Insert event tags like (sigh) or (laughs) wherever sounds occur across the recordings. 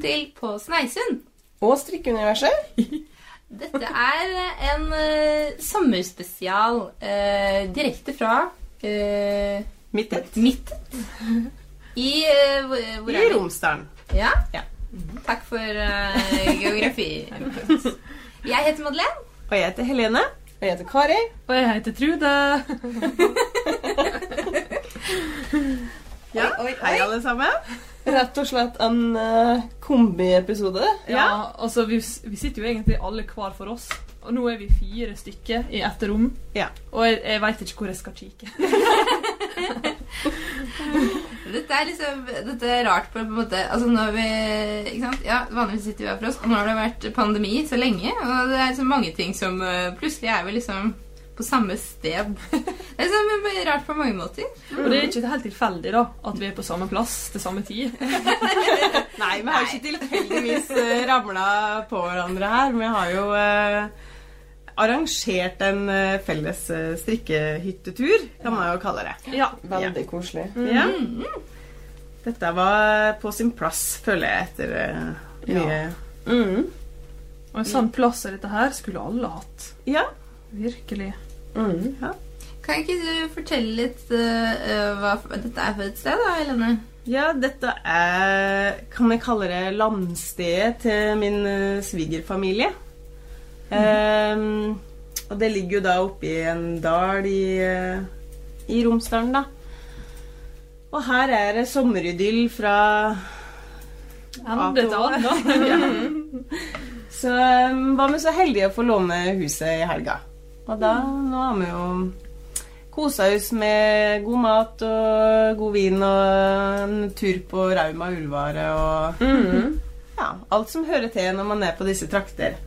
til På Sneisund. Og strikkeuniverset. (laughs) Dette er en uh, sommerspesial uh, direkte fra uh, Mittet. Mittet. (laughs) I uh, hvor, hvor I er? Romsdalen. Ja? Ja. Takk for eh, geografi. (laughs) Jeg heter Madeleine. Og jeg heter Helene. Og jeg heter Kari. Og jeg heter Trude. Ja. Oi, oi, Hei, alle sammen. Rett og slett en uh, kombiepisode. Ja, altså vi, vi sitter jo egentlig alle hver for oss. Og nå er vi fire stykker i ett rom. Ja. Og jeg, jeg veit ikke hvor jeg skal kikke. (laughs) Dette er liksom Dette er rart på en måte Altså nå har vi Ikke sant? Ja, vanligvis sitter vi her for oss, og nå har det vært pandemi så lenge, og det er så mange ting som eh, Plutselig er vi liksom på samme sted. Det er liksom rart på mange måter. Og det er ikke helt tilfeldig da, at vi er på samme plass til samme tid. (laughs) Nei, vi har ikke tilfeldigvis uh, ramla på hverandre her. Vi har jo eh, arrangert en eh, felles eh, strikkehyttetur, kan man jo kalle det. Ja. Veldig koselig. Ja. Dette var på sin plass, føler jeg, etter eh, mye Mm. Og en sånn plass som dette her skulle alle hatt. Ja. Virkelig. Mm. Kan ikke du fortelle litt uh, hva dette er for et sted, da, Helene? Ja, dette er Kan jeg kalle det landstedet til min eh, svigerfamilie. Um, og det ligger jo da oppi en dal i, eh, i Romsdalen, da. Og her er det sommeridyll fra Andre til ende. (laughs) Så um, var vi så heldige å få låne huset i helga. Og da nå har vi jo kosa oss med god mat og god vin og en tur på Rauma ullvare og Mm. ja, alt som hører til når man er på disse trakter.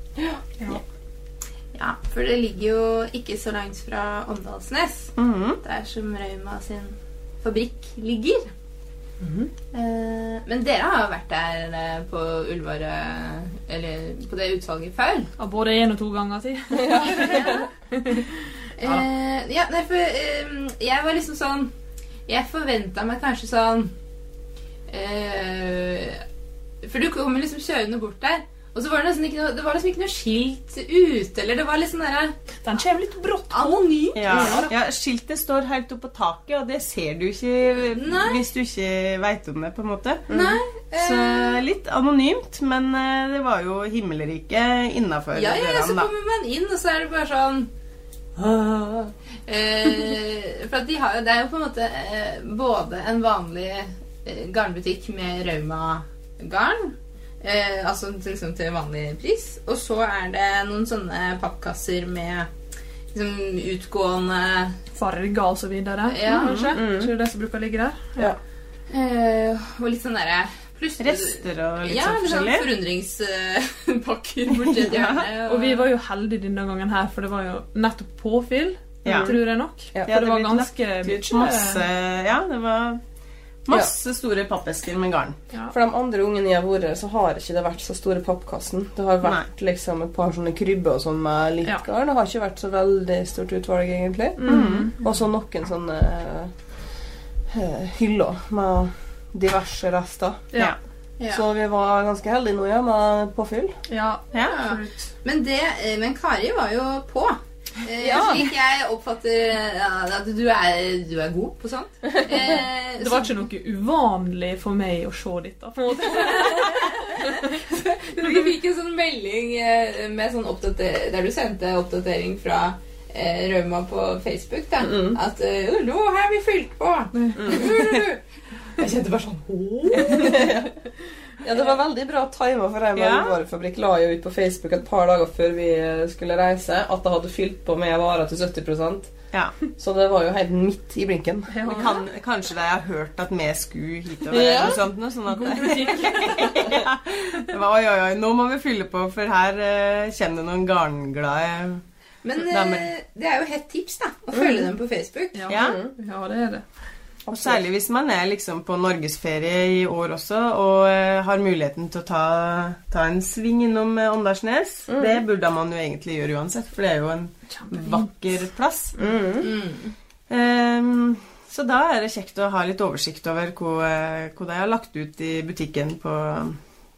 Ja, for det ligger jo ikke så langt fra Åndalsnes. Mhm. Der som Rauma sin fabrikk ligger. Eh, men dere har vært der eh, på Ulvare Eller på det utsalget før. Ja, både én og to ganger si. (laughs) ja. ja, nei, for eh, jeg var liksom sånn Jeg forventa meg kanskje sånn eh, For du kommer liksom kjørende bort der, og så var det nesten ikke noe, det var liksom ikke noe skilt ute, eller det var litt sånn derre Den kommer litt brått. på. anonymt. Ja, ja, skiltet står helt oppe på taket, og det ser du ikke Nei. hvis du ikke veit om det, på en måte. Nei. Så eh, litt anonymt, men eh, det var jo himmelriket innafor ja, ja, så dørene, da. kommer man inn, og så er det bare sånn ah. eh, For at de har jo Det er jo på en måte eh, både en vanlig eh, garnbutikk med Rauma-garn, eh, altså liksom til vanlig pris, og så er det noen sånne pappkasser med liksom utgående Farger og så videre. Ja. kanskje. Ikke det det som bruker å ligge der? Ja. eh, Og litt sånn derre Rester og litt ja, sånn forskjellig. (laughs) Ja, forundringspakker borti et hjørne. Og vi var jo heldige denne gangen her, for det var jo nettopp påfyll, Ja. tror jeg nok. Ja. For det var ganske mye masse Ja, det var masse store pappesker med garn. Ja. For de andre ungene jeg har vært her, så har ikke det vært så store pappkassen. Det har vært liksom et par sånne krybber og sånn med litt Ja. garn. Det har ikke vært så veldig stort utvalg, egentlig. Mm. Og så noen sånne uh, hyller med diverse rester. Ja. Ja. Så vi var ganske heldige nå, ja, med påfyll. ja. Ja. Men, det, eh, men Kari var jo på. Eh, Ja. Slik jeg oppfatter ja, at du er, du er god på sånt. Eh, Det var ikke noe uvanlig for meg å se dette. på en måte. (laughs) så, du fikk en sånn melding eh, med sånn der du sendte oppdatering fra eh, Rauma på Facebook. Da, Mm. At eh, 'Nå har vi fylt på!' (laughs) Jeg kjente bare sånn «Åh». (laughs) Ja, det var veldig bra tima, for deg Ja. varefabrikk la jo ut på Facebook et par dager før vi eh, skulle reise at det hadde fylt på med varer til 70% Ja. Så det var jo helt midt i blinken. Ja. Kan, kanskje de har hørt at vi skulle hitover Ja. eller noe sånt. Noe, sånn at (laughs) ja. det var, oi, oi, oi, nå må vi fylle på, for her uh, kommer det noen garnglade Men eh, det er jo hett tips da å følge dem på Facebook. Ja. Ja. ja, det er det. Og særlig hvis man er liksom på norgesferie i år også og eh, har muligheten til å ta, ta en sving innom Åndalsnes. Mm. Det burde man jo egentlig gjøre uansett, for det er jo en vakker plass. Mm. Mm. Um, så da er det kjekt å ha litt oversikt over hva, eh, hva de har lagt ut i butikken på,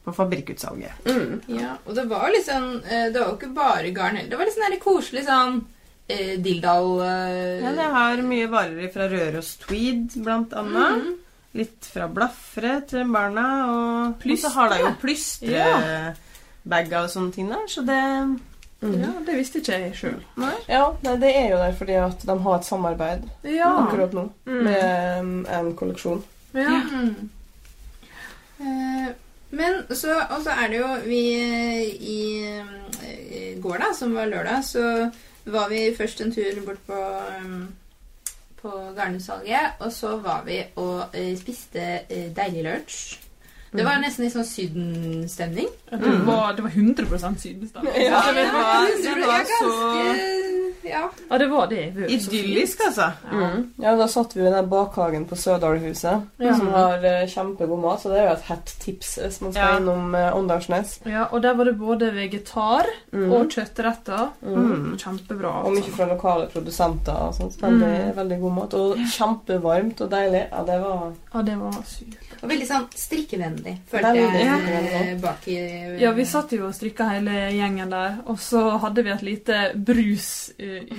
på fabrikkutsalget. Mm. Ja, og det var eh, Det var jo ikke bare garn heller. Det var litt sånn koselig sånn eh, dildo eh, Ja, det har mye varer fra Røros Tweed, blant annet. Mhm. Litt fra Blafre til barna, og Plystre. og så har de jo plystrebager og sånne ting der, så det Mm. Ja, det visste ikke jeg sjøl. Ja, nei, det er jo der fordi at de har et samarbeid Ja. akkurat nå Mm. med um, en kolleksjon. ja. Mm. Eh, men så Og så er det jo Vi eh, i eh, går, da, som var lørdag, så var vi først en tur bort på um, på garnutsalget, og så var vi og uh, spiste uh, deilig lunsj. Det var nesten litt sånn sydenstemning. Det, var, det var 100 sydenstemning. Ja. det var, det var så Ja. Ja, det var det. Det var idyllisk, altså. Ja. Mm. Ja, da satt vi i den bakhagen på Sørdalhuset, Ja. som har uh, kjempegod mat. Så det er jo et hett tips hvis man skal Ja. innom uh, Åndalsnes. Ja, og der var det både vegetar Mm. og kjøttretter. Mm. Kjempebra. Og mye Altså. fra lokale produsenter. og sånt. Veldig, veldig god mat. Og kjempevarmt og deilig. Ja, det var Ja, det var sykt. Og veldig sånn strikkevennlig, følte jeg eh, bak i Ja, vi satt jo og strikka hele gjengen der, og så hadde vi et lite brus uh. (laughs)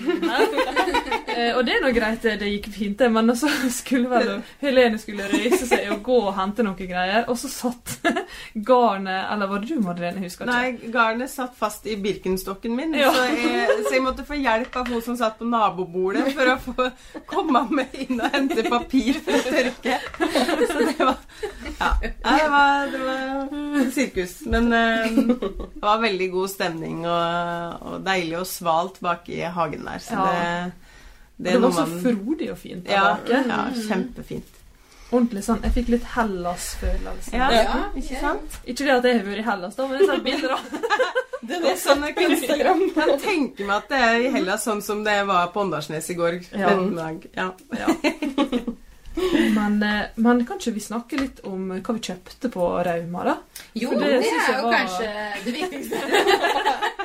Eh, og det er nå greit, det gikk fint, det, men så (laughs) skulle vel Helene skulle røyse seg og gå og hente noen greier, og så satt (laughs) garnet Eller var det du, Madeleine? Husker ikke. Nei, garnet satt fast i Birkenstokken min, Ja. så, jeg, så jeg måtte få hjelp av hun som satt på nabobordet for å få komme meg inn og hente papir for å tørke. Så det var Ja. Det var, det var (laughs) sirkus. Men eh, det var veldig god stemning og, og deilig og svalt bak i hagen der. Så Ja. det, det, er var så man- frodig og fint der ja, bak. ja, kjempefint. Ordentlig sånn. Jeg fikk litt Hellas-følelse. Ja, Ja, ikke sant? Ikke det at jeg har vært i Hellas, da, men jeg sett bilder av (laughs) Det er sånn jeg kan, jeg tenker tenke meg at det er i Hellas sånn som det var på Åndalsnes i går. Ja. Ja. Men, eh, men kan ikke vi snakke litt om hva vi kjøpte på Rauma, da? Jo, For det, det er jo var- kanskje det viktigste. (laughs)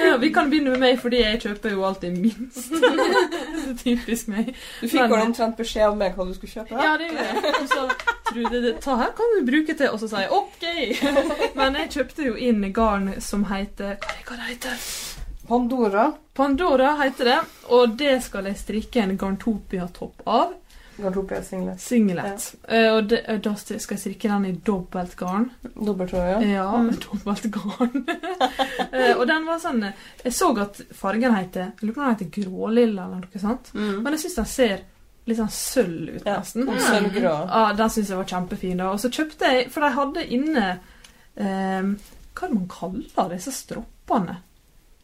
Ja, vi kan begynne med meg, fordi jeg kjøper jo alltid minst. (laughs) Så typisk meg. Du fikk vel omtrent beskjed om meg hva du skulle kjøpe? Ja, det gjorde jeg. Og så Trude jeg, ta her kan du bruke til, og så sa jeg OK. (laughs) Men jeg kjøpte jo inn garn som heter er hva det heter Pandora. Pandora heter det, og det skal jeg strikke en Garntopia-topp av. Gartopia singlet. Singlet. Ja. og det, eh, da skal jeg strikke den i dobbelt garn. Dobbelt tror jeg, ja. Ja, (laughs) dobbelt garn. (laughs) Eh, og den var sånn eh, Jeg så at fargen heter lurer på om den heter grålilla eller noe sånt. Mm. Men jeg syns den ser litt sånn sølv ut, Ja, nesten. og sølvgrå. Ja, den syns jeg var kjempefin. da. Og så kjøpte jeg For de hadde inne eh, Hva er det man kaller disse stroppene?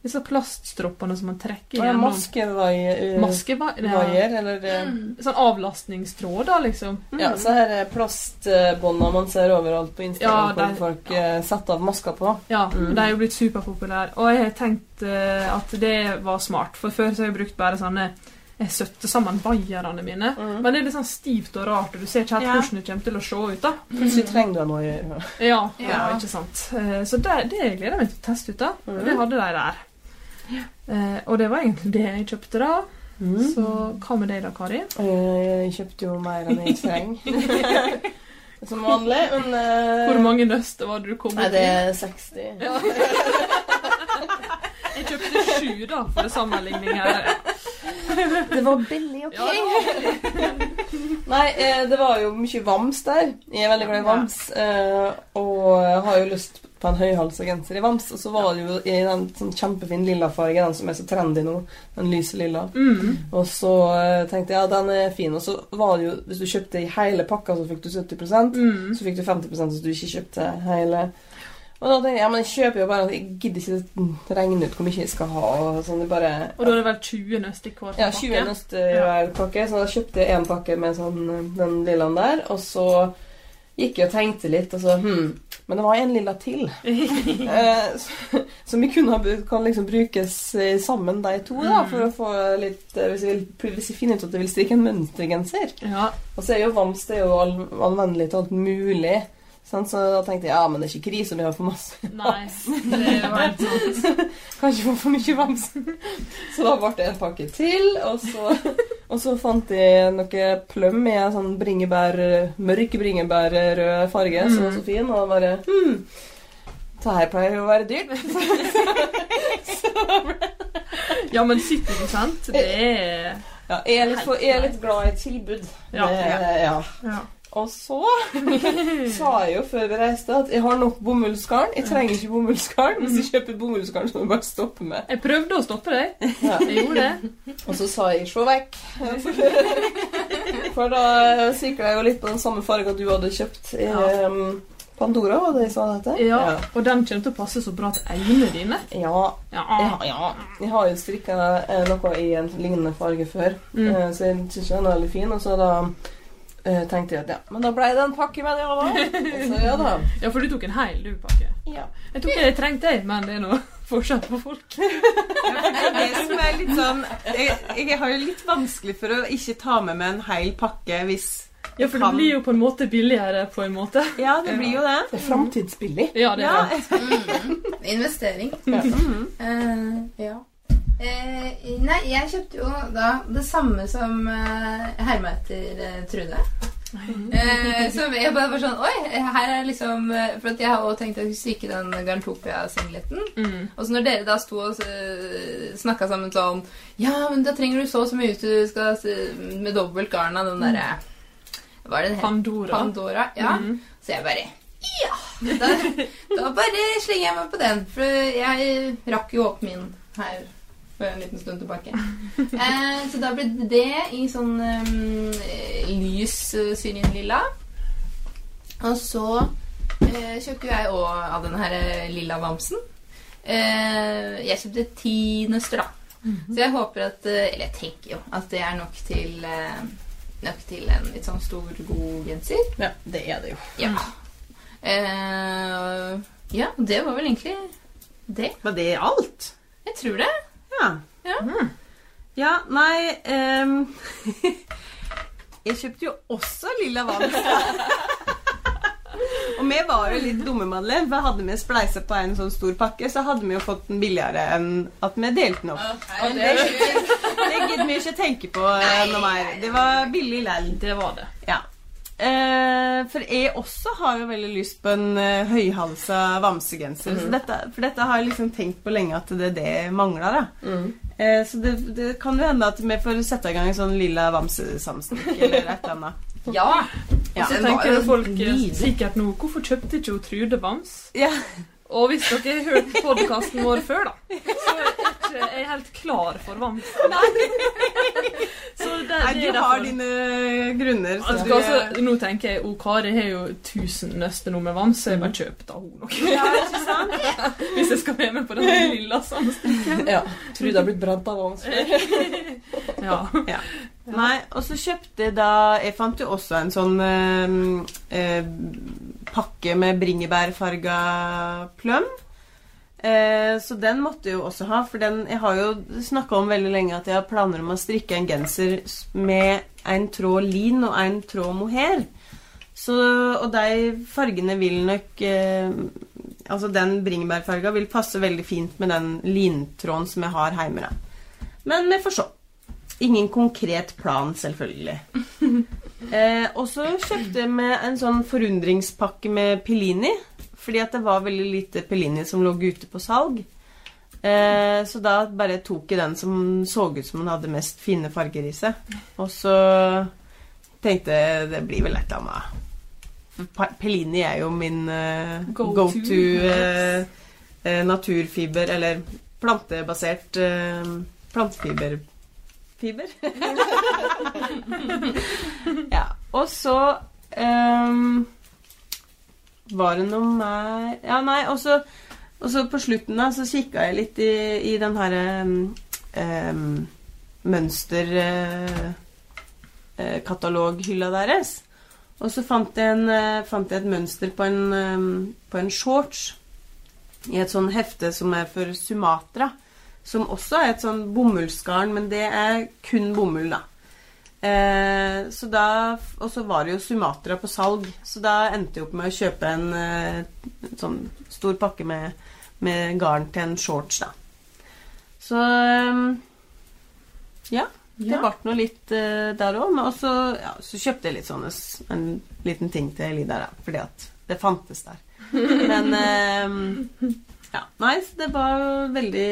Disse plaststroppene som man trekker gjennom maskevaier, Maskevaier? vaier, eller eh, Mm. Sånn avlastningstråder, liksom. Ja, så her er plastbånda man ser overalt på Instagram, Ja, det er- hvor folk ja. setter av masker på. Ja, Mm. de er jo blitt superpopulære. Og jeg har tenkt uh, at det var smart, for før så har jeg brukt bare sånne Jeg søtte sammen vaierne mine. Mm. Men det er litt sånn stivt og rart, og du ser ikke helt Ja. hvordan det kommer til å se ut. da. Plutselig trenger du en vaier. Ja, ja. Ja. ikke sant. Eh, Så det, det gleder jeg meg til å teste ut. da. Mm. det hadde de der. Eh, og det var egentlig det jeg kjøpte da. Mm. Så hva med deg da, Kari? Eh, Jeg kjøpte jo mer enn jeg trenger. (laughs) Som vanlig, men uh... Hvor mange nøster var det du kom Nei, det er 60. Ja. Jeg kjøpte sju, da, for sammenligning her. Det var billig, OK? Ja, det var Nei, eh, det var jo mye vams der. Jeg er veldig glad i vams. eh, Og har jo lyst på en høyhalsa genser i vams. Og så var det jo i den sånn kjempefin lilla farge, den som er så trendy nå. Den lyse lilla. mm. Og så eh, tenkte jeg ja, den er fin. Og så var det jo, hvis du kjøpte i hele pakka, så fikk du 70 Mm. Så fikk du 50% hvis du ikke kjøpte hele. Og da tenkte jeg ja, men jeg kjøper jo bare Jeg gidder ikke regne ut hvor mye jeg skal ha. Og sånn, det bare Og da er det vel 20 nøst i hver ja, pakke? 20 nøst i hver pakke. Så da kjøpte jeg én pakke med sånn, den lillaen der. Og så gikk jeg og tenkte litt, og så hm, Men det var en lilla til. (laughs) eh, som vi kunne ha kan liksom brukes eh, sammen, de to, da, Mm. for å få litt eh, Hvis vi, vil, hvis vi finner ut at vi vil strikke en mønstergenser. Ja. Og så er jo Vams det er jo all, anvendelig til alt mulig. Sånn, Så da tenkte jeg ja, men det er ikke krise om jeg har for masse. Nei, det er helt sant. Kan ikke få for mye Vams. (laughs) Så da ble det en pakke til, og så Og så fant jeg noe pløm i en sånn bringebær, mørk bringebærrød farge, som var så fin, og bare hm, det her pleier jo å være dyrt. (laughs) Ja, men 70 det er Ja, jeg er litt, for, jeg er litt glad i tilbud. Ja. Det, ja. ja. Og så (laughs) sa jeg jo før vi reiste at jeg har nok bomullsgarn. Jeg trenger ikke bomullsgarn. Hvis jeg kjøper bomullsgarn, så må du bare stoppe med. Jeg prøvde å stoppe deg. Ja. Jeg gjorde det. Og så sa jeg 'sjå vekk'. For da sikla jeg jo litt på den samme farga du hadde kjøpt i Ja. um, Pandora, var det jeg sa dette heter? Ja, Og den kommer til å passe så bra til øynene dine. Ja. Ja. ja, ja. Jeg har jo strikka eh, noe i en lignende farge før, Mm. eh, så jeg syns den er veldig fin. Og så da eh, tenkte jeg at ja, men da ble det en pakke med det òg. Så ja da. (laughs) ja, for du tok en hel, du, pakke. Ja. Jeg tok det jeg trengte men det er noe (laughs) forskjell på folk. Det som er litt sånn jeg, jeg har jo litt vanskelig for å ikke ta med meg en hel pakke hvis Ja, for det blir jo på en måte billigere på en måte. Ja, det blir jo det. Det er framtidsbillig. Ja, det er Ja, det. (laughs) Mm. Investering. Ja. Eh, ja. Eh, nei, jeg kjøpte jo da det samme som eh, herma etter eh, Trude. Eh, så jeg bare var sånn Oi, her er liksom eh, For at jeg har også tenkt at jeg skulle strikke den Garntopia-singleten. Mm. Og så når dere da sto og uh, snakka sammen sånn Ja, men da trenger du så og så mye ut du skal med dobbelt garn av den derre Hva er det den? Pandora. Pandora. Ja. Mm. Så jeg bare Ja! Da, da bare slenger jeg meg på den. For jeg rakk jo opp min her for en liten stund tilbake. Eh, så da ble det i sånn um, lys uh, syrinlilla. Og så eh, kjøpte jeg òg av den her eh, lilla bamsen. Eh, jeg kjøpte ti nøster, da. Så jeg håper at eh, Eller jeg tenker jo at det er nok til eh, Nok til en litt sånn stor, god genser. Ja, det er det jo. Ja. Eh, ja, det var vel egentlig det. Var det alt? Jeg tror det. Ja. Ja. Ja, nei um, (laughs) Jeg kjøpte jo også lilla vans. (laughs) Og vi var jo litt dumme, Madeleine. For hadde vi spleisa på en sånn stor pakke, så hadde vi jo fått den billigere enn at vi delte den opp. Og det, det gidder vi ikke tenke på nei, noe mer. Det var billig lell. Det var det. Ja. Eh, for jeg også har jo veldig lyst på en eh, høyhalsa vamsegenser. Så dette, for dette har jeg liksom tenkt på lenge at det er det jeg mangler. da. Mm. Eh, så det, det kan jo hende at vi får sette i gang en sånn lilla vamsesamstikk eller et eller annet. (laughs) Ja. Ja. Så tenker folk eh, sikkert nå Hvorfor kjøpte ikke hun Trude Vams? Ja. Og hvis dere har hørt podkasten vår før, da, så er jeg ikke helt klar for vann Så det, Nei, du har dine grunner. Så Altså, du, altså, nå tenker jeg O Kari har jo 1000 nøster nå med vann så jeg bare kjøper da hun noe. ja, ikke sant? Hvis jeg skal være med på den lilla samstikken. Ja. Tror det har blitt brent av vann Ja. Ja. Nei, og så kjøpte jeg da Jeg fant jo også en sånn eh, eh, pakke med bringebærfarga pløm. Eh, så den måtte jeg jo også ha, for den Jeg har jo snakka om veldig lenge at jeg har planer om å strikke en genser med en tråd lin og en tråd mohair. Så, og de fargene vil nok eh, Altså den bringebærfarga vil passe veldig fint med den lintråden som jeg har hjemme. Men vi får se. Ingen konkret plan, selvfølgelig. (laughs) Eh, og så kjøpte jeg med en sånn forundringspakke med Pelini. Fordi at det var veldig lite Pelini som lå ute på salg. Eh, så da bare tok jeg den som så ut som den hadde mest fine farger i seg. Og så tenkte jeg det blir vel et eller annet. Pelini er jo min eh, Go go to. to eh, eh, naturfiber, eller plantebasert eh, plantefiberfiber. (laughs) ja. Og så um, var det noe mer Ja, nei, og så på slutten da, så kikka jeg litt i, i den her um, mønsterkataloghylla mønster eh, eh, kataloghylla deres. Og så fant jeg, en, uh, fant jeg et mønster på en, um, på en shorts i et sånn hefte som er for Sumatra. Som også er et sånn bomullsgarn, men det er kun bomull, da. Eh, så da Og så var det jo Sumatra på salg, så da endte jeg opp med å kjøpe en, eh, sånn stor pakke med, med garn til en shorts, da. Så eh, ja. Det Ja. ble nå litt eh, der òg. Men også, ja, så kjøpte jeg litt sånne en liten ting til Elida, da, fordi at det fantes der. (laughs) Men eh, ja, Nei, så det var veldig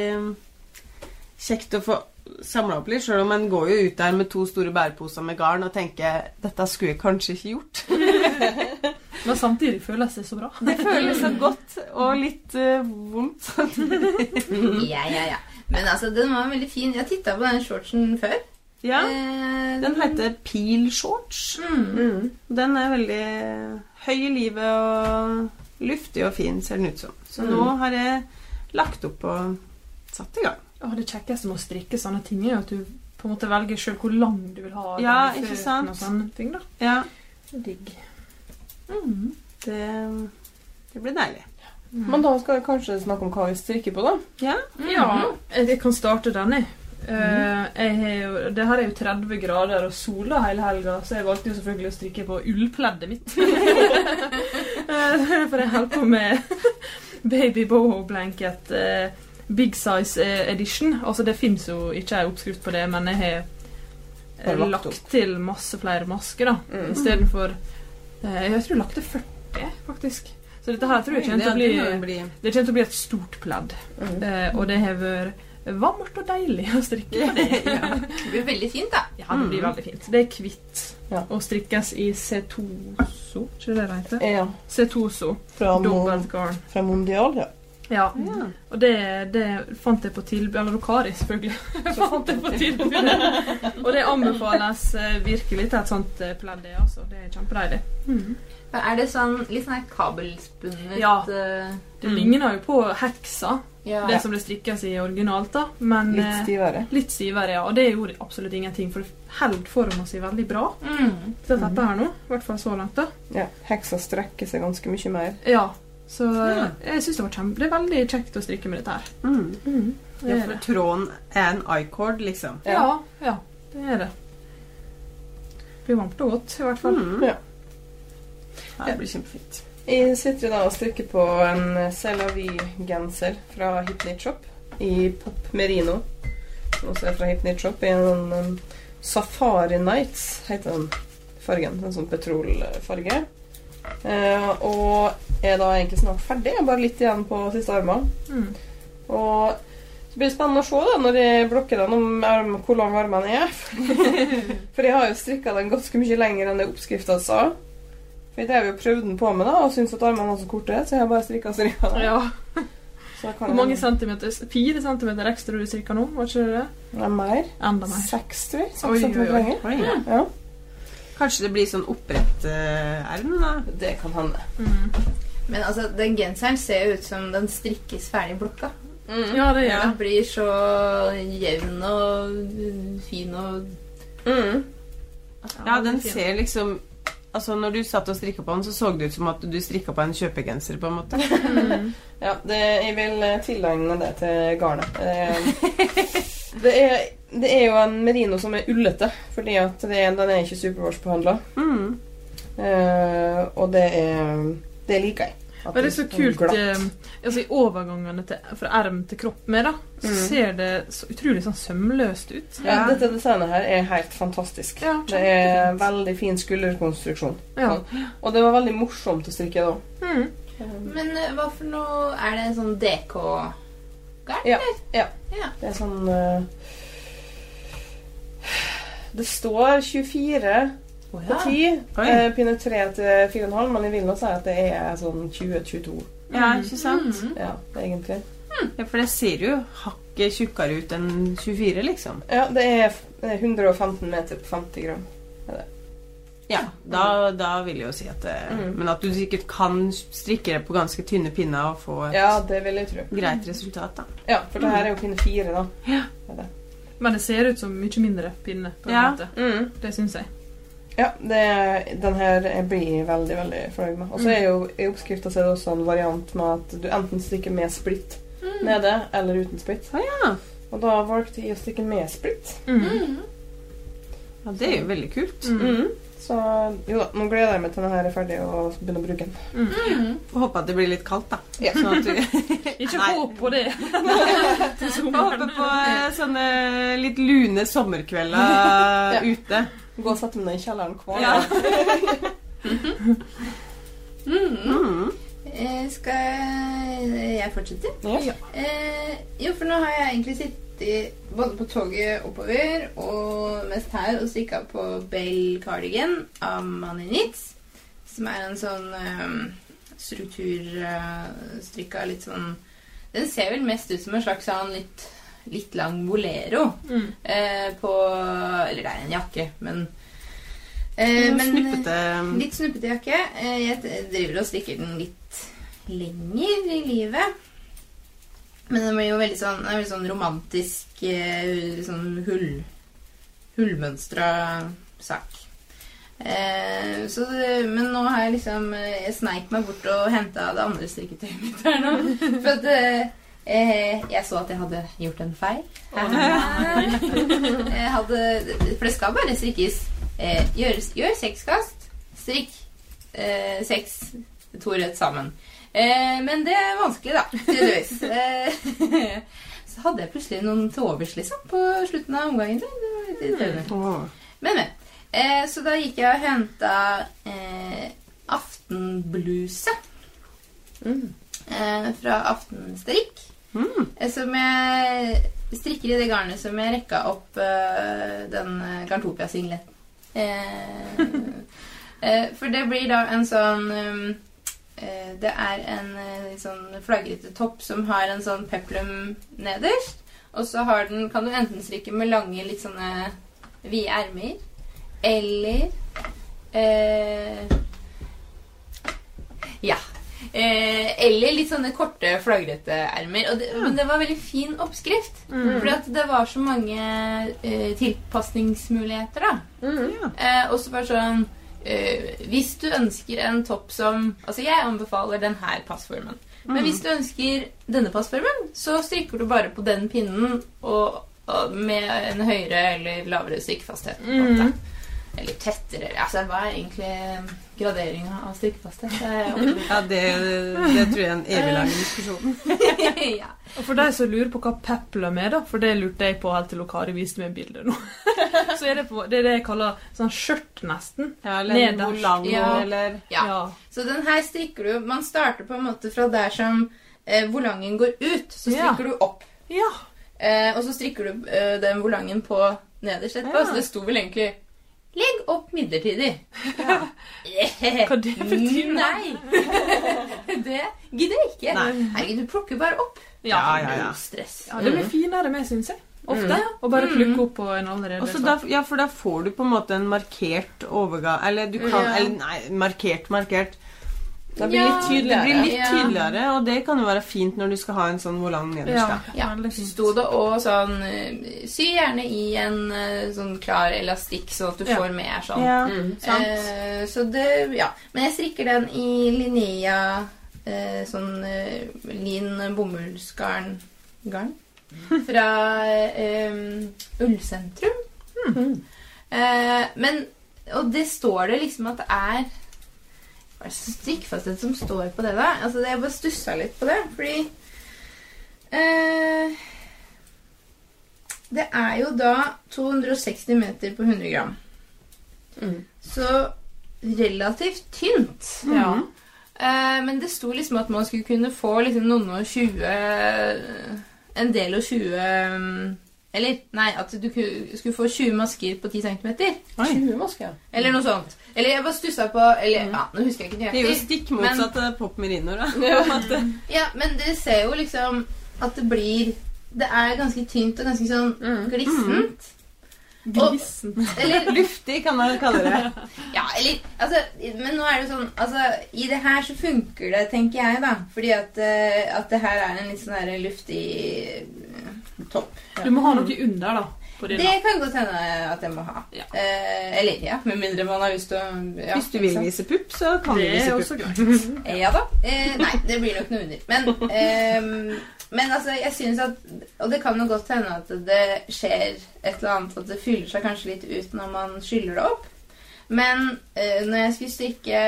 kjekt å få samla opp litt, sjøl om en går jo ut der med to store bæreposer med garn og tenker dette skulle jeg kanskje ikke gjort. (laughs) Men samtidig føles det så bra. (laughs) Det føles så godt og litt uh, vondt. (laughs) Ja, ja, ja. Men altså, den var veldig fin. Jeg titta på den shortsen før. Ja, Eh, Den heter Peel Shorts. mm. Mm. Den er veldig høy i livet og luftig og fin, ser den ut som. Så nå Mm. har jeg lagt opp og satt i gang. Å, det kjekkeste med å strikke sånne ting er at du på en måte velger sjøl hvor lang du vil ha Ja, den i ikke føttene sant? Og sånne ting, da. Ja, Digg. det, det blir deilig. Men da skal vi kanskje snakke om hva vi strikker på, da. Ja. Ja, jeg kan starte denne. Uh, Eh, jeg har jo, det her er jo 30 grader og sola hele helga, så jeg valgte jo selvfølgelig å strikke på ullpleddet mitt. (laughs) Eh, For jeg holder på med (laughs) baby boho blanket eh, big size eh, edition. Altså Det fins jo ikke ei oppskrift på det, men jeg har eh, lagt lagt til masse flere masker, da. Mm. Istedenfor eh, Jeg tror jeg lagde 40, faktisk. Så dette her tror jeg kommer til å bli Det kommer til å bli et stort pledd. Mm. Eh, og det har vært varmt og deilig å strikke på det. (laughs) Det blir veldig fint, da. Ja, det blir veldig fint. Det er hvitt Ja. og strikkes i C2so, ikke det det heter? Ja. C2so. Fra, Mo fra Mondial, ja. Ja. Ja. Og det, det fant jeg på tilbud Eller Lokari, selvfølgelig. (laughs) fant jeg på tilbud. og det anbefales eh, virkelig til et sånt eh, pledd. det, Altså. Det er kjempedeilig. Mm. Er det sånn litt sånn kabelspunnet Ja. eh, Det Mm. ligner jo på heksa, ja. det som det strikkes i originalt, da. Men Litt stivere. litt stivere, ja. Og det gjorde absolutt ingenting, for det holder forma si veldig bra. Mm. Til dette her nå, i hvert fall så langt, da. Ja, heksa strekker seg ganske mye mer. Ja. Så Ja. jeg syns det var kjempe Det er veldig kjekt å strikke med dette her. Mm. Det Ja, for det. tråden er en I-cord, liksom. Ja, ja, det er det. Det blir varmt og godt, i hvert fall. Mm. Ja. Ja, det blir kjempefint. Jeg sitter da og strikker på en Selavi-genser fra Hipnit Shop i Pop Merino. Som også er fra Hipnit Shop. I en en Safari Nights heter den fargen. En sånn petrolfarge. Eh, og er da egentlig snart ferdig. Bare litt igjen på siste armene. Mm. Og så blir det spennende å se da, når jeg blokker den om arm, hvor lang armene er. (laughs) For jeg har jo strikka den ganske mye lenger enn det oppskrifta sa. For jeg drev jo prøvd den på meg da, og syntes at armene var så korte, så jeg har bare strikka og strikka. Ja. Hvor mange centimeter? Fire centimeter ekstra du strikka nå? Var ikke det det? Er mer. Enda mer. Seks, tror jeg. Seks centimeter lenger. Ja, Kanskje det blir sånn opprett erm, da. det kan hende. Mm. Men altså, den genseren ser jo ut som den strikkes ferdig blokka. Ja, det gjør Den blir så jevn og uh, fin og Mm. Ja, den ser liksom Altså, når du satt og strikka på den, så så det ut som at du strikka på en kjøpegenser, på en måte. Mm. (laughs) Ja, det, jeg vil eh, tilegne det til garnet. Eh, Det er, det er jo en merino som er ullete, fordi at det er, den er ikke superwash-behandla. Mm. Eh, og det er Det liker jeg. At Men det er så kult eh, altså I overgangene til, fra erm til kropp med, da, så Mm. ser det så utrolig sånn sømløst ut. Ja, dette designet her er helt fantastisk. Ja, det er veldig fin skulderkonstruksjon. Ja. Og det var veldig morsomt å strikke da. Mm. Men uh, hva for noe Er det en sånn DK-garn? Ja, ja. Ja. Det er sånn eh, Det står 24 Å, på 10. Eh, pinne 3 til 4,5, men jeg vil nå si at det er sånn 20-22. Ja, ikke sant? Mm. Ja, egentlig. Ja, For det ser jo hakket tjukkere ut enn 24, liksom. Ja, det er f- det er 115 meter på 50 gram. Ja, da, da vil jeg jo si at det Mm. Men at du sikkert kan strikke det på ganske tynne pinner og få et Ja, det vil jeg tro. greit resultat, da. Ja, for det her er jo pinne 4, da. Ja. Det er det. Men det ser ut som mye mindre pinne. på en Ja. måte. Mm. Det syns jeg. Ja, det, den her jeg blir veldig veldig fornøyd med. Og så er jo i oppskrifta så er det også en variant med at du enten stikker med splitt Mm. nede eller uten splitt. Ah, ja. Og da valgte jeg å stikke med splitt. Mm. Mm. ja. Det er jo veldig kult. Mm. Mm. Så jo da, nå gleder jeg meg til den her er ferdig og begynner å bruke den. Mm. Får håpe at det blir litt kaldt, da. Ja. Sånn at du (laughs) Ikke håp på det. (laughs) Håper på eh, sånne litt lune sommerkvelder (laughs) ute. Gå og sette meg ned i kjelleren hver Ja. dag. Mm. Eh, skal jeg fortsette? Ja. Eh, jo, for nå har jeg egentlig sittet både på toget oppover og mest her og stikka på Bell Cardigan av Money Nitz Som er en sånn um, strukturstrikka litt sånn Den ser vel mest ut som en slags sånn litt, litt lang bolero Mm. eh, på Eller det er en jakke, men eh, men, Snuppete. Litt snuppete jakke. Eh, Jeg driver og stikker den litt lenger i livet. Men den blir jo veldig sånn, veldig sånn romantisk, eh, sånn hull, hullmønstra sak. Eh, så men nå har jeg liksom eh, Jeg sneik meg bort og henta det andre strikketøyet mitt her nå. For at eh, eh, jeg så at jeg hadde gjort en feil. jeg hadde, for det skal bare strikkes. Eh, gjør, gjør seks kast, strikk eh, seks to rett sammen. Eh, men det er vanskelig, da. Tydeligvis. (laughs) Eh, (laughs) så hadde jeg plutselig noen til overs, liksom, på slutten av omgangen. Det var litt. Men, men. Eh, så da gikk jeg og henta eh, aftenbluse Mm. eh, fra Aftenstrikk. Mm. Eh, som jeg strikker i det garnet som jeg rekka opp eh, den Garntopia-singleten. Eh, (laughs) eh, for det blir da en sånn um, Det er en eh, sånn flagrete topp som har en sånn peplum nederst. Og så har den, kan du enten strikke med lange, litt sånne vide ermer, eller eh, Ja. Eh, eller litt sånne korte, flagrete ermer. Og det, men det var veldig fin oppskrift. Mm. For det var så mange eh, tilpasningsmuligheter, da. Mm. Ja. Eh, og så bare sånn eh, Hvis du ønsker en topp som Altså, jeg anbefaler den her passformen. Men Mm. hvis du ønsker denne passformen, så strikker du bare på den pinnen og, og med en høyere eller lavere måte. Mm. Eller tettere. Altså, hva er egentlig graderinga av jeg (laughs) Ja, det, det tror jeg er en evig lang diskusjon. (laughs) ja. Og for deg som lurer på hva peplum er, da, for det lurte jeg på helt til Kari viste meg bildet nå, (laughs) så er det, på, det er det jeg kaller sånn skjørt, nesten. Ja, eller Nederst. volang, Ja. eller Ja. Så den her strikker du Man starter på en måte fra der som eh, volangen går ut. Så Ja. strikker du opp. Ja. Eh, og så strikker du eh, den volangen på nederst etterpå. Ja. Så det sto vel egentlig 'Legg opp midlertidig'. Ja. Hva det betyr? Nei! (laughs) det gidder jeg ikke. Nei. Nei, du plukker bare opp. Ja, ja, ja. Stress. Ja, det blir finere med, syns jeg. Ofte. Mm. Og bare Mm. plukke opp på en allerede Også da, ja, for da får du på en måte en markert overgang Eller du kan Ja. Eller nei, markert, markert. Det blir Ja, litt Det tydeligere. blir litt tydeligere, og det kan jo være fint når du skal ha en sånn volang nederst. Ja. Ja, veldig så fint. sto det òg sånn eh, Sy gjerne i en eh, sånn klar elastikk, sånn at du Ja. får mer sånn. Ja, Mm. sant. Eh, så det Ja. Men jeg strikker den i Linnea eh, sånn eh, lin bomullsgarn garn. Fra eh, Ullsentrum. Mm. Eh, men Og det står det liksom at det er Hva er det strikkfasthet som står på det, da? Altså, det, Jeg bare stussa litt på det, fordi eh, Det er jo da 260 meter på 100 gram. Mm. Så relativt tynt. Ja. Eh, men det sto liksom at man skulle kunne få liksom noen og 20 En del og 20 mm, Eller nei, at du skulle få 20 masker på 10 cm. 20 masker. Eller noe sånt. Eller jeg bare stussa på Eller ja, nå husker jeg ikke Det er jo stikk motsatt av pop merino, da. (laughs) Ja, men dere ser jo liksom at det blir Det er ganske tynt og ganske sånn Mm. Glissent. Glissen. Eller (laughs) Luftig, kan man kalle det. Ja, eller altså, Men nå er det sånn altså, I det her så funker det, tenker jeg, da. Fordi at, eh, at det her er en litt sånn her luftig eh, topp. Du må ha noe under, da. På Det kan godt hende at jeg må ha. Ja. Eh, eller ja, med mindre man har lyst til å ja, Hvis du vil vise pupp, så kan du Det er vise pupp. Eh, Ja da. Eh, nei, det blir nok noe under. Men, (laughs) eh, men altså, jeg syns at Og det kan jo godt hende at det skjer et eller annet, at det fyller seg kanskje litt ut når man skyller det opp. Men eh, når jeg skulle strikke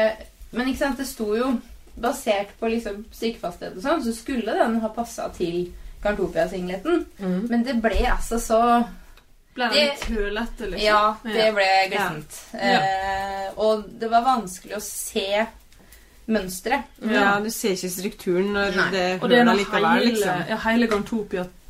Men ikke sant, det sto jo basert på liksom strikkefasthet og sånn, så skulle den ha passa til Garntopia-singleten. Mm. Men det ble altså så Ble Det- litt hølete, liksom? Ja, det Ja. ble glissent. Eh, og det var vanskelig å se mønsteret. Ja, du ser ikke strukturen når Nei. det er hører likevel, hele, liksom. ja, hele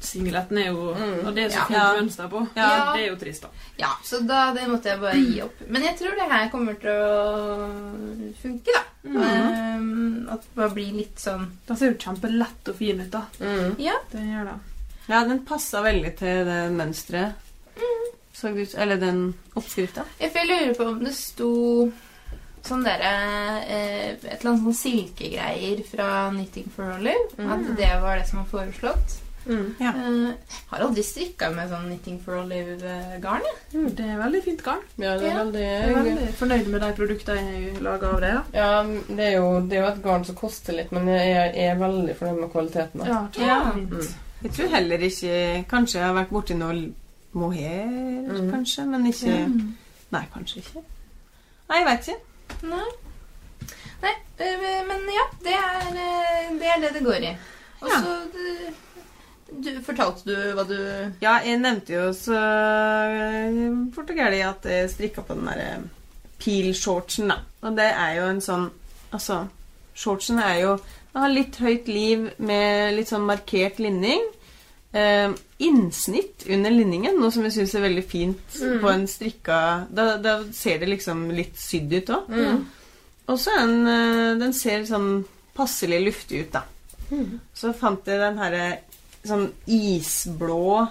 Garntopia-singleten er jo Mm. Og det er så Ja. fint Ja. mønster på. Ja. Det er jo trist, da. Ja, så da det måtte jeg bare gi opp. Men jeg tror det her kommer til å funke, da. Eh, at det bare blir litt sånn Da ser jo kjempelett og fin ut, da. Mm. Ja. Det gjør det. Ja, den passa veldig til det mønsteret. Så ut Eller den oppskrifta. Jeg lurer på om det sto sånn derre eh, Et eller annet sånn silkegreier fra Knitting for Olive. At det var det som var foreslått. Mm. Ja. Eh, har aldri strikka med sånn Knitting for Olive-garn. ja Det er veldig fint garn. Ja, det er veldig Jeg er veldig fornøyd med de produktene jeg lager av det. Ja. Ja, det er, jo, det er jo et garn som koster litt, men jeg er, jeg er veldig fornøyd med kvaliteten. Ja, Ja, Ja. kjempefint. Mm. Jeg tror heller ikke Kanskje jeg har vært borti noe mohair, Mm. kanskje, men ikke Mm. Nei, kanskje ikke. Nei, jeg veit ikke. Nei. Nei, eh, men ja. Det er eh, det er det, det går i. Og så du, du, Fortalte du hva du Ja, jeg nevnte jo så eh, og gæli at jeg strikka på den derre peel-shortsen, da. Og det er jo en sånn Altså, shortsen er jo Den har litt høyt liv med litt sånn markert linning. Eh, innsnitt under linningen, noe som jeg syns er veldig fint Mm. på en strikka da, da ser det liksom litt sydd ut òg. Mm. Og så den eh, Den ser sånn passelig luftig ut, da. Mm. Så fant jeg den herre sånn isblå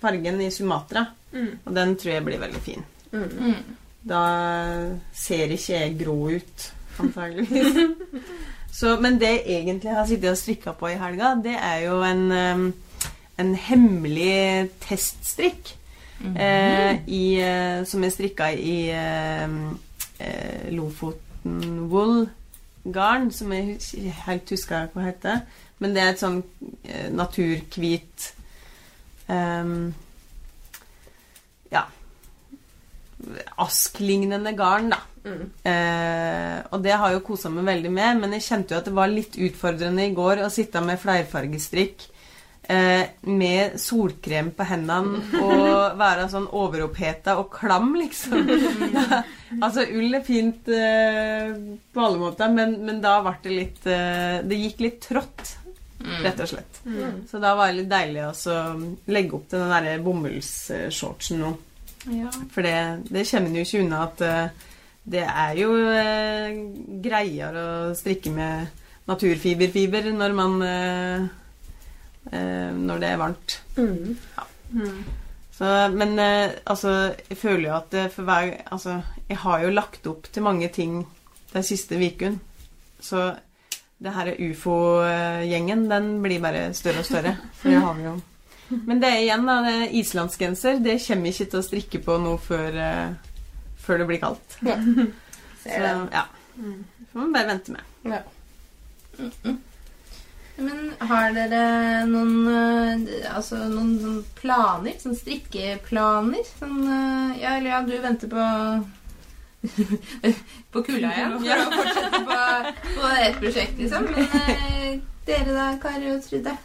fargen i Sumatra. Mm. Og den tror jeg blir veldig fin. Mm. mm. Da ser ikke jeg grå ut, antageligvis. (laughs) Så, men det jeg egentlig har sittet og strikka på i helga, det er jo en, um, en hemmelig teststrikk. Eh, i, eh, som jeg strikka i eh, eh, Lofoten Wool garn, som jeg ikke helt husker hva heter. Men det er et sånn eh, naturhvit um, Ja Asklignende garn, da. Mm. Eh, og det har jeg jo kosa meg veldig med, men jeg kjente jo at det var litt utfordrende i går å sitte med flerfargestrikk eh, med solkrem på hendene (laughs) og være sånn overoppheta og klam, liksom. (laughs) altså, ull er fint eh, på alle måter, men, men da ble det litt eh, Det gikk litt trått, rett og slett. Mm. Så da var det litt deilig å legge opp til den derre bomullsshortsen nå. Ja. For det, det kommer en jo ikke unna at eh, det er jo uh, greiere å strikke med naturfiberfiber når man eh, eh, Når det er varmt. Mm. Mm. Så, men eh, altså, jeg føler jo at det for hver Altså, jeg har jo lagt opp til mange ting den siste ukene. Så det her ufo-gjengen, den blir bare større og større. For det har vi jo. Men det er igjen, da, det er islandsgenser. Det kommer ikke til å strikke på nå før, eh, før det blir kaldt. Så Ser det. ja. Mm. Det får man bare vente med. Ja. Men har dere noen eh, Altså noen, noen planer? Sånn strikkeplaner? Sånn eh, Ja, eller ja, du venter på På kula igjen? For å fortsette på, på et prosjekt, liksom. Men eh, dere da, Kari og Trude?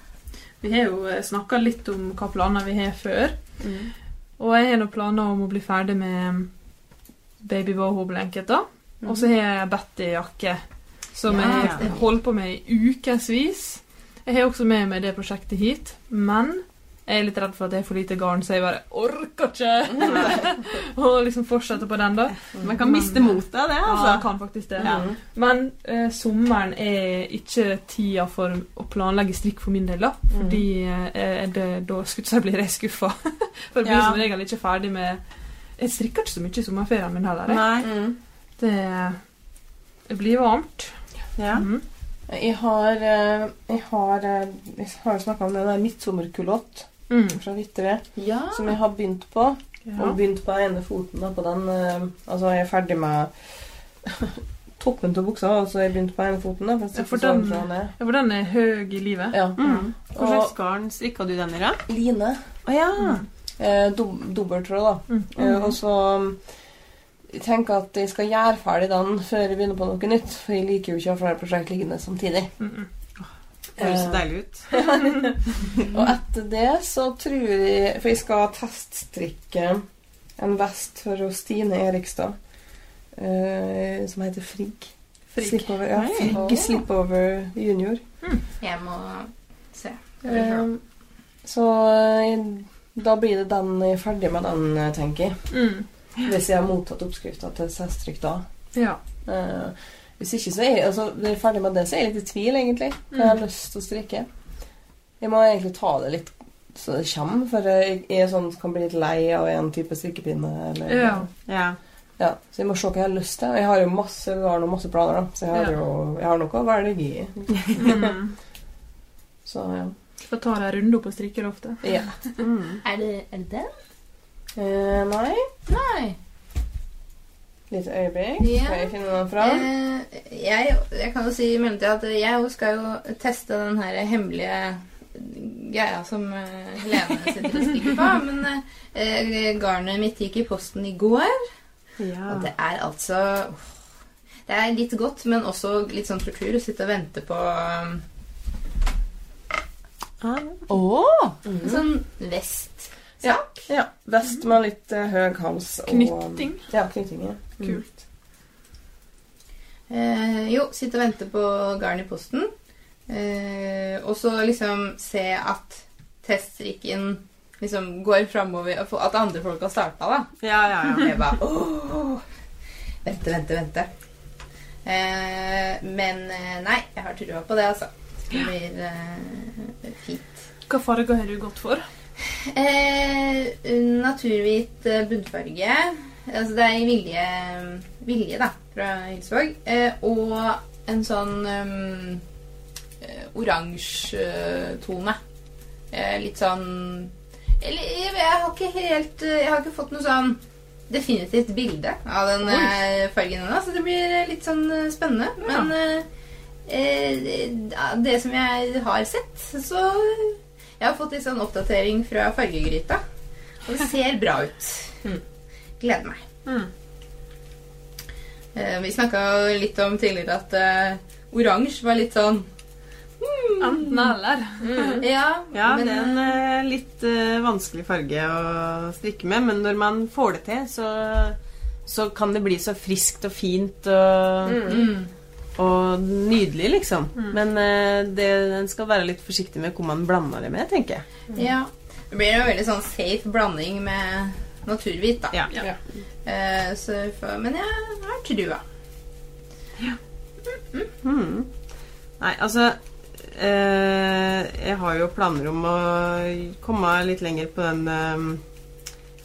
Vi har jo snakka litt om hva planer vi har før. Og jeg har noen planer om å bli ferdig med baby boho-blanket. da. Og så har jeg Betty-jakke, som Ja, jeg har holder på med i ukevis. Jeg har også med meg det prosjektet hit, men jeg er litt redd for at jeg har for lite garn, så jeg bare orker ikke å (laughs) liksom fortsette på den, da. Man kan miste motet av det, altså. jeg kan faktisk det. Ja. Men eh, sommeren er ikke tida for å planlegge strikk for min del, da. Fordi eh, det, da skulle jeg blir jeg skuffa. (laughs) for jeg blir Ja. som regel ikke ferdig med Jeg strikker ikke så mye i sommerferien min heller. jeg. Nei. Mm. Det, det blir varmt. Ja. Mm. Jeg har eh, Jeg har, eh, jeg har snakka om det der midtsommerkulott Mm. Fra Vittre, Ja. som jeg har begynt på. Ja. Og begynt på ene foten. Da, på den, uh, altså, jeg er ferdig med (laughs) toppen av buksa, og så har jeg begynt på ene foten. Da, for Ja, for den- sånn fra ja, for den er høy i livet. Ja. Mm. Hva slags garn strikka du den i, da? line. Oh, ja. Eh, dob Dobbeltråd, da. Mm. Eh, og så jeg tenker at jeg skal gjøre ferdig den før jeg begynner på noe nytt. For jeg liker jo ikke å ha flere prosjekt liggende samtidig. Mm -mm. Høres så Eh, deilig ut. (laughs) Og etter det så tror jeg For jeg skal teststrikke en vest for Stine Erikstad. uh, som heter Frigg. Frigg. Slipover, ja, Frigg. Slipover junior. Jeg må se. Uh, så da blir det den jeg er ferdig med den, tenker jeg. Mm. Hvis jeg har mottatt oppskrifta til teststrikk da. Ja. Eh, hvis ikke så er jeg, altså, når jeg er ferdig med det, så er jeg litt i tvil, egentlig. Hva jeg har lyst til å strikke. Jeg må egentlig ta det litt så det kommer, for jeg er sånn kan bli litt lei av en type strikkepinne. Eller, Ja. Ja. Ja, så jeg må se hva jeg har lyst til. Jeg har jo masse har noen, masse planer, da. Så jeg har Ja. jo jeg har noe å velge i. Mm. (laughs) Så ja. Da tar jeg runde opp på strikkeloftet. ja. Mm. Er det, er det den? Eh, nei. Nei. Litt øyeblikk. Ja. Skal jeg finne noen fram? Eh, jeg, jeg kan jo si i mellomtida at jeg skal jo teste den her hemmelige greia som eh, Helene sitter og skriver på. Men eh, garnet mitt gikk i posten i går. ja. Og det er altså Det er litt godt, men også litt sånn tortur å sitte og vente på um, Ah. Mhm. sånn vest. Ja. ja. Vest med litt uh, høy hals. Og, Knytting. Ja, knytting. Ja. Mm. Kult. Eh, jo, sitte og vente på garn i posten. Eh, og så liksom se at teststrikken liksom går framover, at andre folk har starta, da. Ja, ja, ja. Jeg bare åh, Vente, vente, vente. Eh, men eh, nei, jeg har trua på det, altså. Det blir eh, fint. Hva farger har du gått for? Eh, naturhvit eh, bunnfarge. Altså det er i vilje, vilje da, fra Hilsvåg. Eh, og en sånn um, oransje eh, tone. Eh, litt sånn Eller jeg, jeg har ikke helt Jeg har ikke fått noe sånn definitivt bilde av den Oi. fargen ennå, så det blir litt sånn spennende. Ja. Men eh, det som jeg har sett, så Jeg har fått litt sånn oppdatering fra fargegryta, og det ser bra ut. Mm. Gleder meg. Mm. Eh, vi snakka litt om tidligere at eh, oransje var litt sånn Enten eller. (laughs) Ja, Ja, men, det er en eh, litt eh, vanskelig farge å strikke med, men når man får det til, så, så kan det bli så friskt og fint og, mm, og nydelig, liksom. Mm. Men eh, det, en skal være litt forsiktig med hvor man blander det med, tenker jeg. ja. Det blir en veldig sånn safe blanding med naturhvit, da. Ja. Ja. Uh, så, for, men jeg har trua. Mm. Nei, altså uh, Jeg har jo planer om å komme litt lenger på den eh,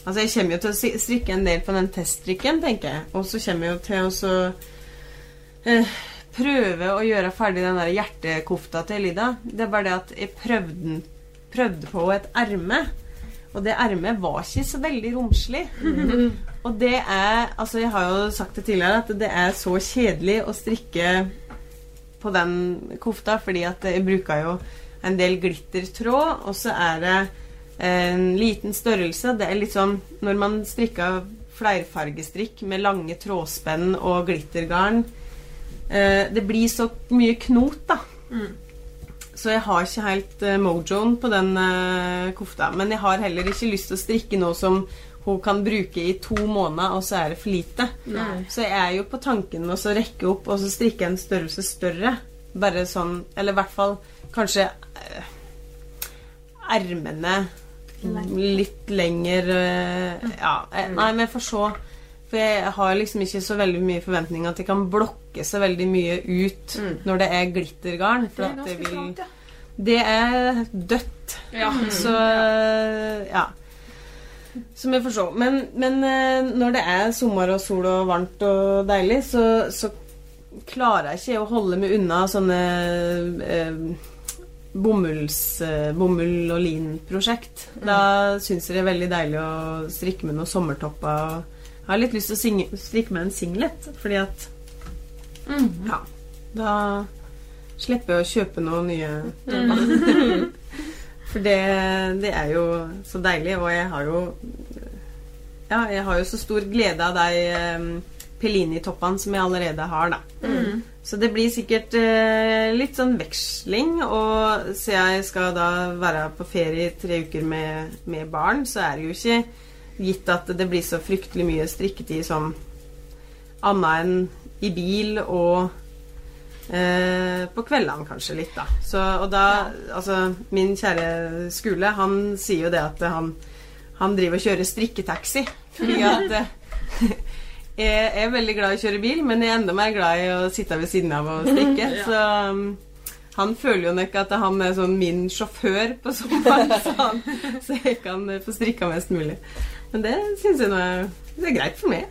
Altså, jeg kommer jo til å strikke en del på den teststrikken, tenker jeg. Og så kommer jeg jo til å så eh, prøve å gjøre ferdig den der hjertekofta til Elida. Det er bare det at jeg prøvde, prøvde på et erme. Og det ermet var ikke så veldig romslig. (laughs) Og det er Altså, jeg har jo sagt det tidligere, at det er så kjedelig å strikke på den kofta, fordi at jeg bruker jo en del glittertråd, og så er det en liten størrelse. Det er litt sånn når man strikker flerfargestrikk med lange trådspenn og glittergarn Det blir så mye knot, da. Mm. Så jeg har ikke helt eh, mojoen på den eh, kofta. Men jeg har heller ikke lyst til å strikke noe som hun kan bruke i to måneder, og så er det for lite. Nei. Så jeg er jo på tanken med å rekke opp og så strikke en størrelse større. Bare sånn Eller i hvert fall kanskje eh, ermene litt lenger eh, Ja, eh, nei, men jeg får se. For jeg har liksom ikke så veldig mye forventning at jeg kan blokke så veldig mye ut Mm. når det er glittergarn. Det For er at det vil klart, ja. Det er dødt. Ja. Så ja. Som jeg får se. Men, men eh, når det er sommer og sol og varmt og deilig, så, så klarer jeg ikke å holde meg unna sånne eh, bomulls, eh, bomull- og lin-prosjekt. Da syns jeg det er veldig deilig å strikke med noen sommertopper. og Jeg har litt lyst til å singe, strikke med en singlet, fordi at mm. Ja. Da slipper jeg å kjøpe noen nye (laughs) For det, det er jo så deilig, og jeg har jo ja, jeg har jo så stor glede av de eh, Pellini-toppene som jeg allerede har, da. Mm. Så det blir sikkert eh, litt sånn veksling. Og siden jeg skal da være på ferie i tre uker med, med barn, så er det jo ikke gitt at det blir så fryktelig mye strikketid som annet enn i bil og eh, på kveldene kanskje litt, da. Så, og da Altså, min kjære Skule, han sier jo det at han, han driver og kjører strikketaxi. Fordi at (laughs) eh, jeg er veldig glad i å kjøre bil, men jeg er enda mer glad i å sitte ved siden av og strikke. Ja. Så um, han føler jo nok at han er sånn min sjåfør på sommeren, så, (laughs) han, så jeg kan få strikka mest mulig. Men det syns jeg nå er, er greit for meg.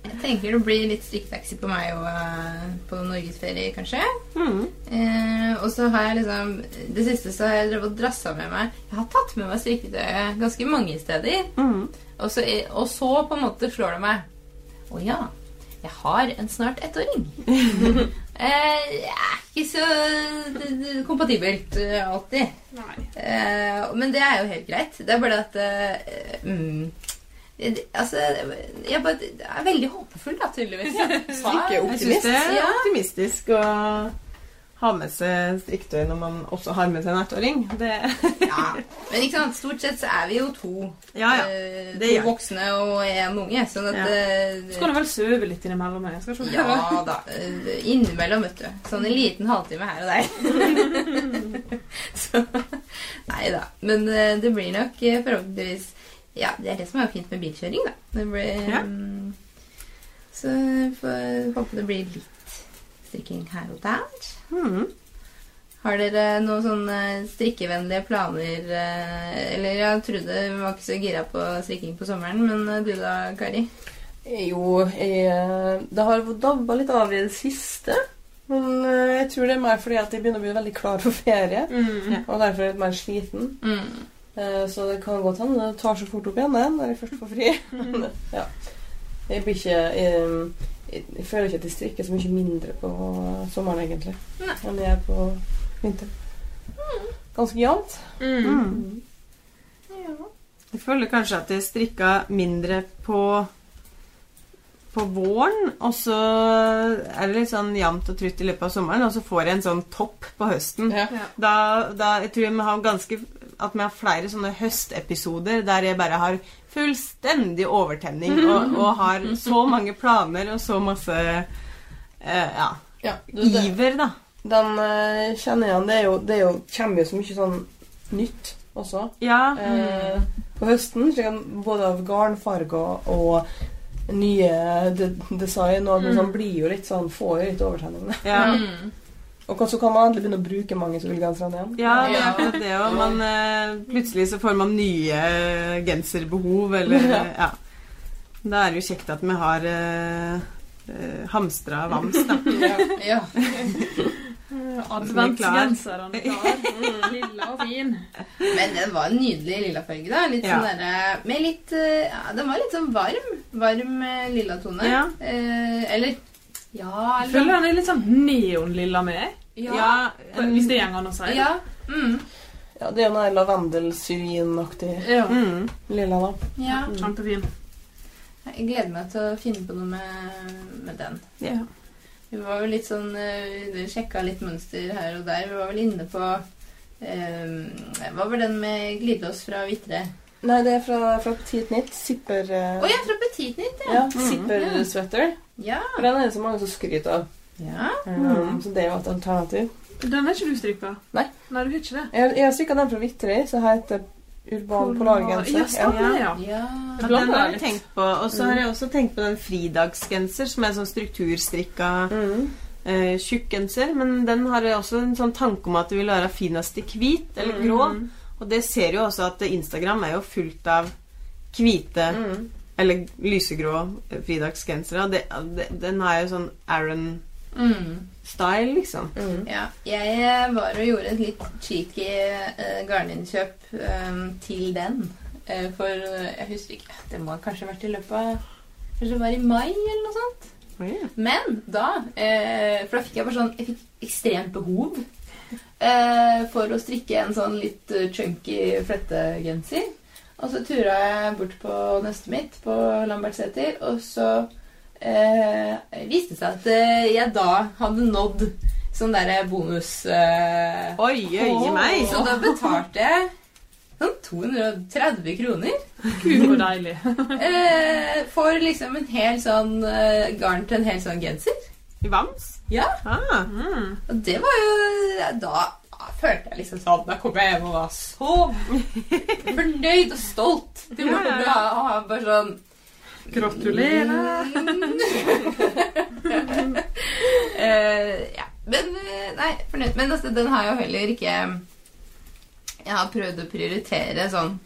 Jeg tenker det blir litt strikketaxi på meg og uh, på norgesferie, kanskje. Mm. Eh, og så har jeg liksom Det siste så har jeg drevet og drassa med meg Jeg har tatt med meg strikketøyet ganske mange steder. Mm. Og så, og så på en måte slår det meg Å ja, jeg har en snart ettåring. (laughs) eh, det er ikke så kompatibelt eh, alltid. Eh, men det er jo helt greit. Det er bare at eh, mm, Altså, jeg bare, jeg er veldig håpefull, da, tydeligvis. (laughs) Jeg det er Ja. optimistisk å ha med seg strikketøy når man også har med seg en ettåring. Det, Ja. Men ikke sant, stort sett så er vi jo to. ja, ja. eh, det to gjør voksne og en unge. Sånn at Ja. eh, Så kan du vel søve litt innimellom. Jeg skal se. Ja da. eh, Innimellom, vet du. Sånn en liten halvtime her og der. (laughs) Så Nei da. Men eh, det blir nok forhåpentligvis Ja, det er det som er fint med bilkjøring, da. Det blir Ja. um, Så får håpe det blir litt strikking her og der. Mm. Har dere noen sånne strikkevennlige planer? eh, Eller jeg trodde vi var ikke så gira på strikking på sommeren, men eh, du da, Kari? Jo, jeg, eh, det har dabba litt av i det siste. Men eh, jeg tror det er mer fordi at jeg begynner å bli veldig klar for ferie. Mm. Ja. Og derfor er jeg mer sliten. Mm. Eh, Så det kan godt hende det tar så fort opp igjen det, når jeg først får fri. (laughs) ja. Jeg blir ikke jeg, jeg, føler ikke at jeg strikker så mye mindre på sommeren, egentlig, Nei. enn jeg er på vinteren. Ganske jevnt. Mm. Mm. Jeg føler kanskje at jeg strikka mindre på på våren, og så er det litt sånn jevnt og trutt i løpet av sommeren, og så får jeg en sånn topp på høsten. Ja. Ja. Da, da jeg tror jeg vi har ganske at vi har flere sånne høstepisoder der jeg bare har fullstendig overtenning (laughs) og, og har så mange planer og så masse eh, ja, Ja, du, det, iver, da. den eh, kjenner jeg igjen. Det, er jo, det er jo, kommer jo så mye sånn nytt også. Ja. Eh, på høsten, både av garnfarger og nye de design og alt sånn, blir jo litt sånn Får jo litt overtenning. ja. (laughs) Mm. Og så kan man endelig begynne å bruke mange ullgenserne igjen. Ja, det er Ja. akkurat det òg. Man eh, Plutselig så får man nye genserbehov, eller Ja. Ja. Da er det jo kjekt at vi har eh, eh, hamstra vams, da. (laughs) Ja. (laughs) Adventsgenseren klar. (laughs) Lilla og fin. Men den var en nydelig lilla farge, da. Litt Ja. sånn derre Med litt eh, ja, Den var litt sånn varm. Varm eh, lilla tone. Ja. Eh, eller Ja, Jeg føler han er litt sånn neonlilla med. Ja. Hvis det går an å si. ja. Mm. Ja, Det er jo noe lavendelsyrinaktig Ja. Mm. lilla, da. ja. Kjempefin. Jeg gleder meg til å finne på noe med, med den. Ja. Vi var jo litt sånn eh, Vi sjekka litt mønster her og der. Vi var vel inne på um, Hva var den med glidelås fra Vitre? Nei, det er fra, fra Petit Nit. Zipper Å uh, ja, fra Petit Nit, ja. ja, Mm. zipper sweater. Ja. For den er det så mange som skryter av. ja. Um, så det er jo et alternativ. Den er ikke du strikka? Nei. Nei, du har ikke det? Jeg, jeg har strikka den fra Vitrøy, som heter Urban Polargenser. Ja, stemmer ja. ja. Ja, den har jeg tenkt på. Og så har jeg også tenkt på den fridagsgenser, som er sånn strukturstrikka Mm. eh, tjukk genser. Men den har jeg også en sånn tanke om at det vil være finest i hvit eller grå. Mm. Og det ser jo også at Instagram er jo fullt av hvite Mm. eller lysegrå eh, fridagsgensere. Og den har jo sånn Aaron-style, Mm. liksom. Mm. Ja, jeg var og gjorde et litt cheeky uh, garninnkjøp um, til den. Uh, for uh, jeg husker ikke Det må kanskje ha vært i løpet av Kanskje det var i mai eller noe sånt. Oh, yeah. Men da eh, For da fikk jeg bare sånn Jeg fikk ekstremt behov eh, for å strikke en sånn litt eh, chunky flettegenser. Og så tura jeg bort på nøstet mitt på Lambertseter, og så eh, viste det seg at eh, jeg da hadde nådd sånn derre bonus... Eh, Oi, oi meg! så da betalte jeg sånn 230 kroner Gud, så deilig. (laughs) eh, for liksom en hel sånn eh, garn til en hel sånn genser. I Vams? Ja, Ah. Mm. og det var jo Da, følte jeg liksom sånn Da kom jeg hjem og var så (laughs) fornøyd og stolt. Det var Ja, ja, bra bare sånn Gratulerer. uh, (laughs) ja. Men eh, Nei, fornøyd. Men altså, den har jo heller ikke Jeg har prøvd å prioritere sånn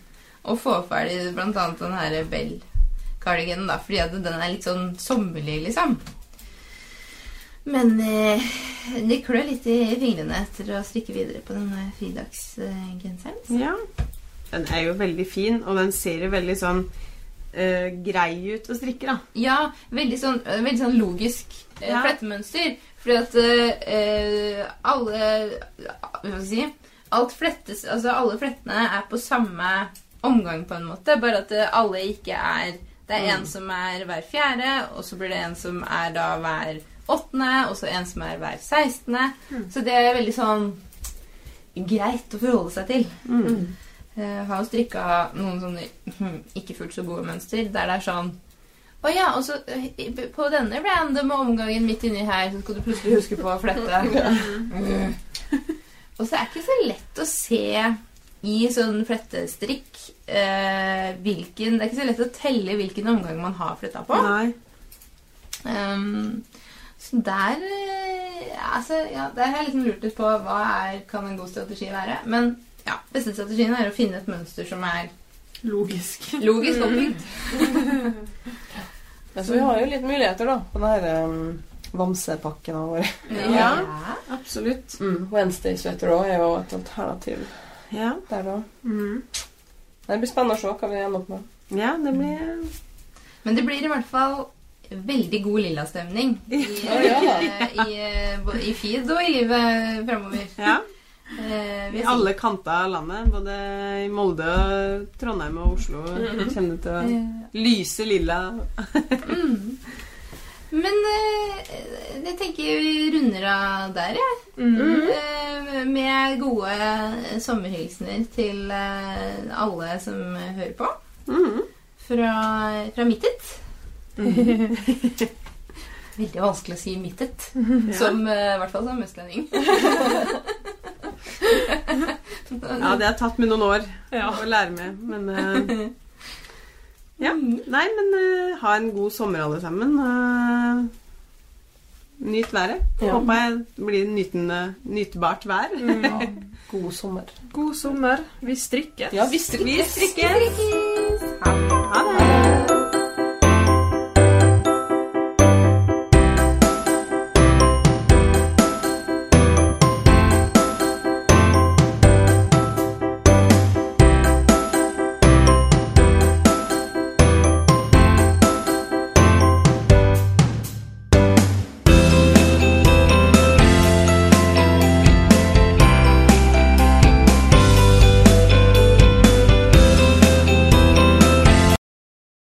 å få ferdig annet den her Bell-kardiganen, da, fordi at den er litt sånn sommerlig, liksom. Men eh, det klør litt i fingrene etter å strikke videre på denne fridagsgenseren. Eh, Ja. Den er jo veldig fin, og den ser jo veldig sånn eh, grei ut å strikke, da. Ja, veldig sånn, øh, veldig sånn logisk eh, Ja. flettemønster. Fordi at eh, alle Hva skal vi si Alt flettes Altså alle flettene er på samme omgang, på en måte. Bare at eh, alle ikke er Det er en som er hver fjerde, og så blir det en som er da hver åttende, og så en som er hver sekstende. Så det er veldig sånn greit å forholde seg til. Mm. Jeg har jo strikka noen sånne hm, ikke fullt så gode mønster der det er sånn Å ja, og så eh, på denne random omgangen midt inni her, så skal du plutselig huske på å flette. (laughs) Mm. (laughs) Og så er det ikke så lett å se i sånn flettestrikk eh, hvilken Det er ikke så lett å telle hvilken omgang man har fletta på. Nei. Um, så der eh, altså, ja, Der har jeg liksom lurt litt på hva er, kan en god strategi være. Men ja, beste strategien er å finne et mønster som er Logisk. logisk oppbygd. Ja, (laughs) så vi har jo litt muligheter, da, på denne um, Vamsepakken vår. Ja. Absolutt. Mm. Wednesday Sweater òg er jo et alternativ Ja. der òg. Mm. Det blir spennende å se hva vi ender opp med. ja, det blir Men det blir i hvert fall veldig god lilla-stemning (laughs) i, Å, ja i, i, i feed og i livet framover. Ja. Eh, I alle kanter av landet. Både i Molde, og Trondheim og Oslo kommer det til å Eh, lyse lilla. mm. Men eh, jeg tenker vi runder av der, jeg. Mm. Eh, med gode sommerhilsener til eh, alle som hører på. Mm. Fra, fra Mittet. (laughs) Veldig vanskelig å si Mittet. Ja. Som eh, i hvert fall som østlending. (laughs) ja, det har tatt meg noen år Ja. å lære meg, men uh, Ja. Nei, men uh, ha en god sommer, alle sammen. Nyt været. Ja. Håper jeg blir nytende, nytbart vær. (laughs) God sommer. God sommer. Vi strikkes. Ja, vi strikkes. Vi strikker!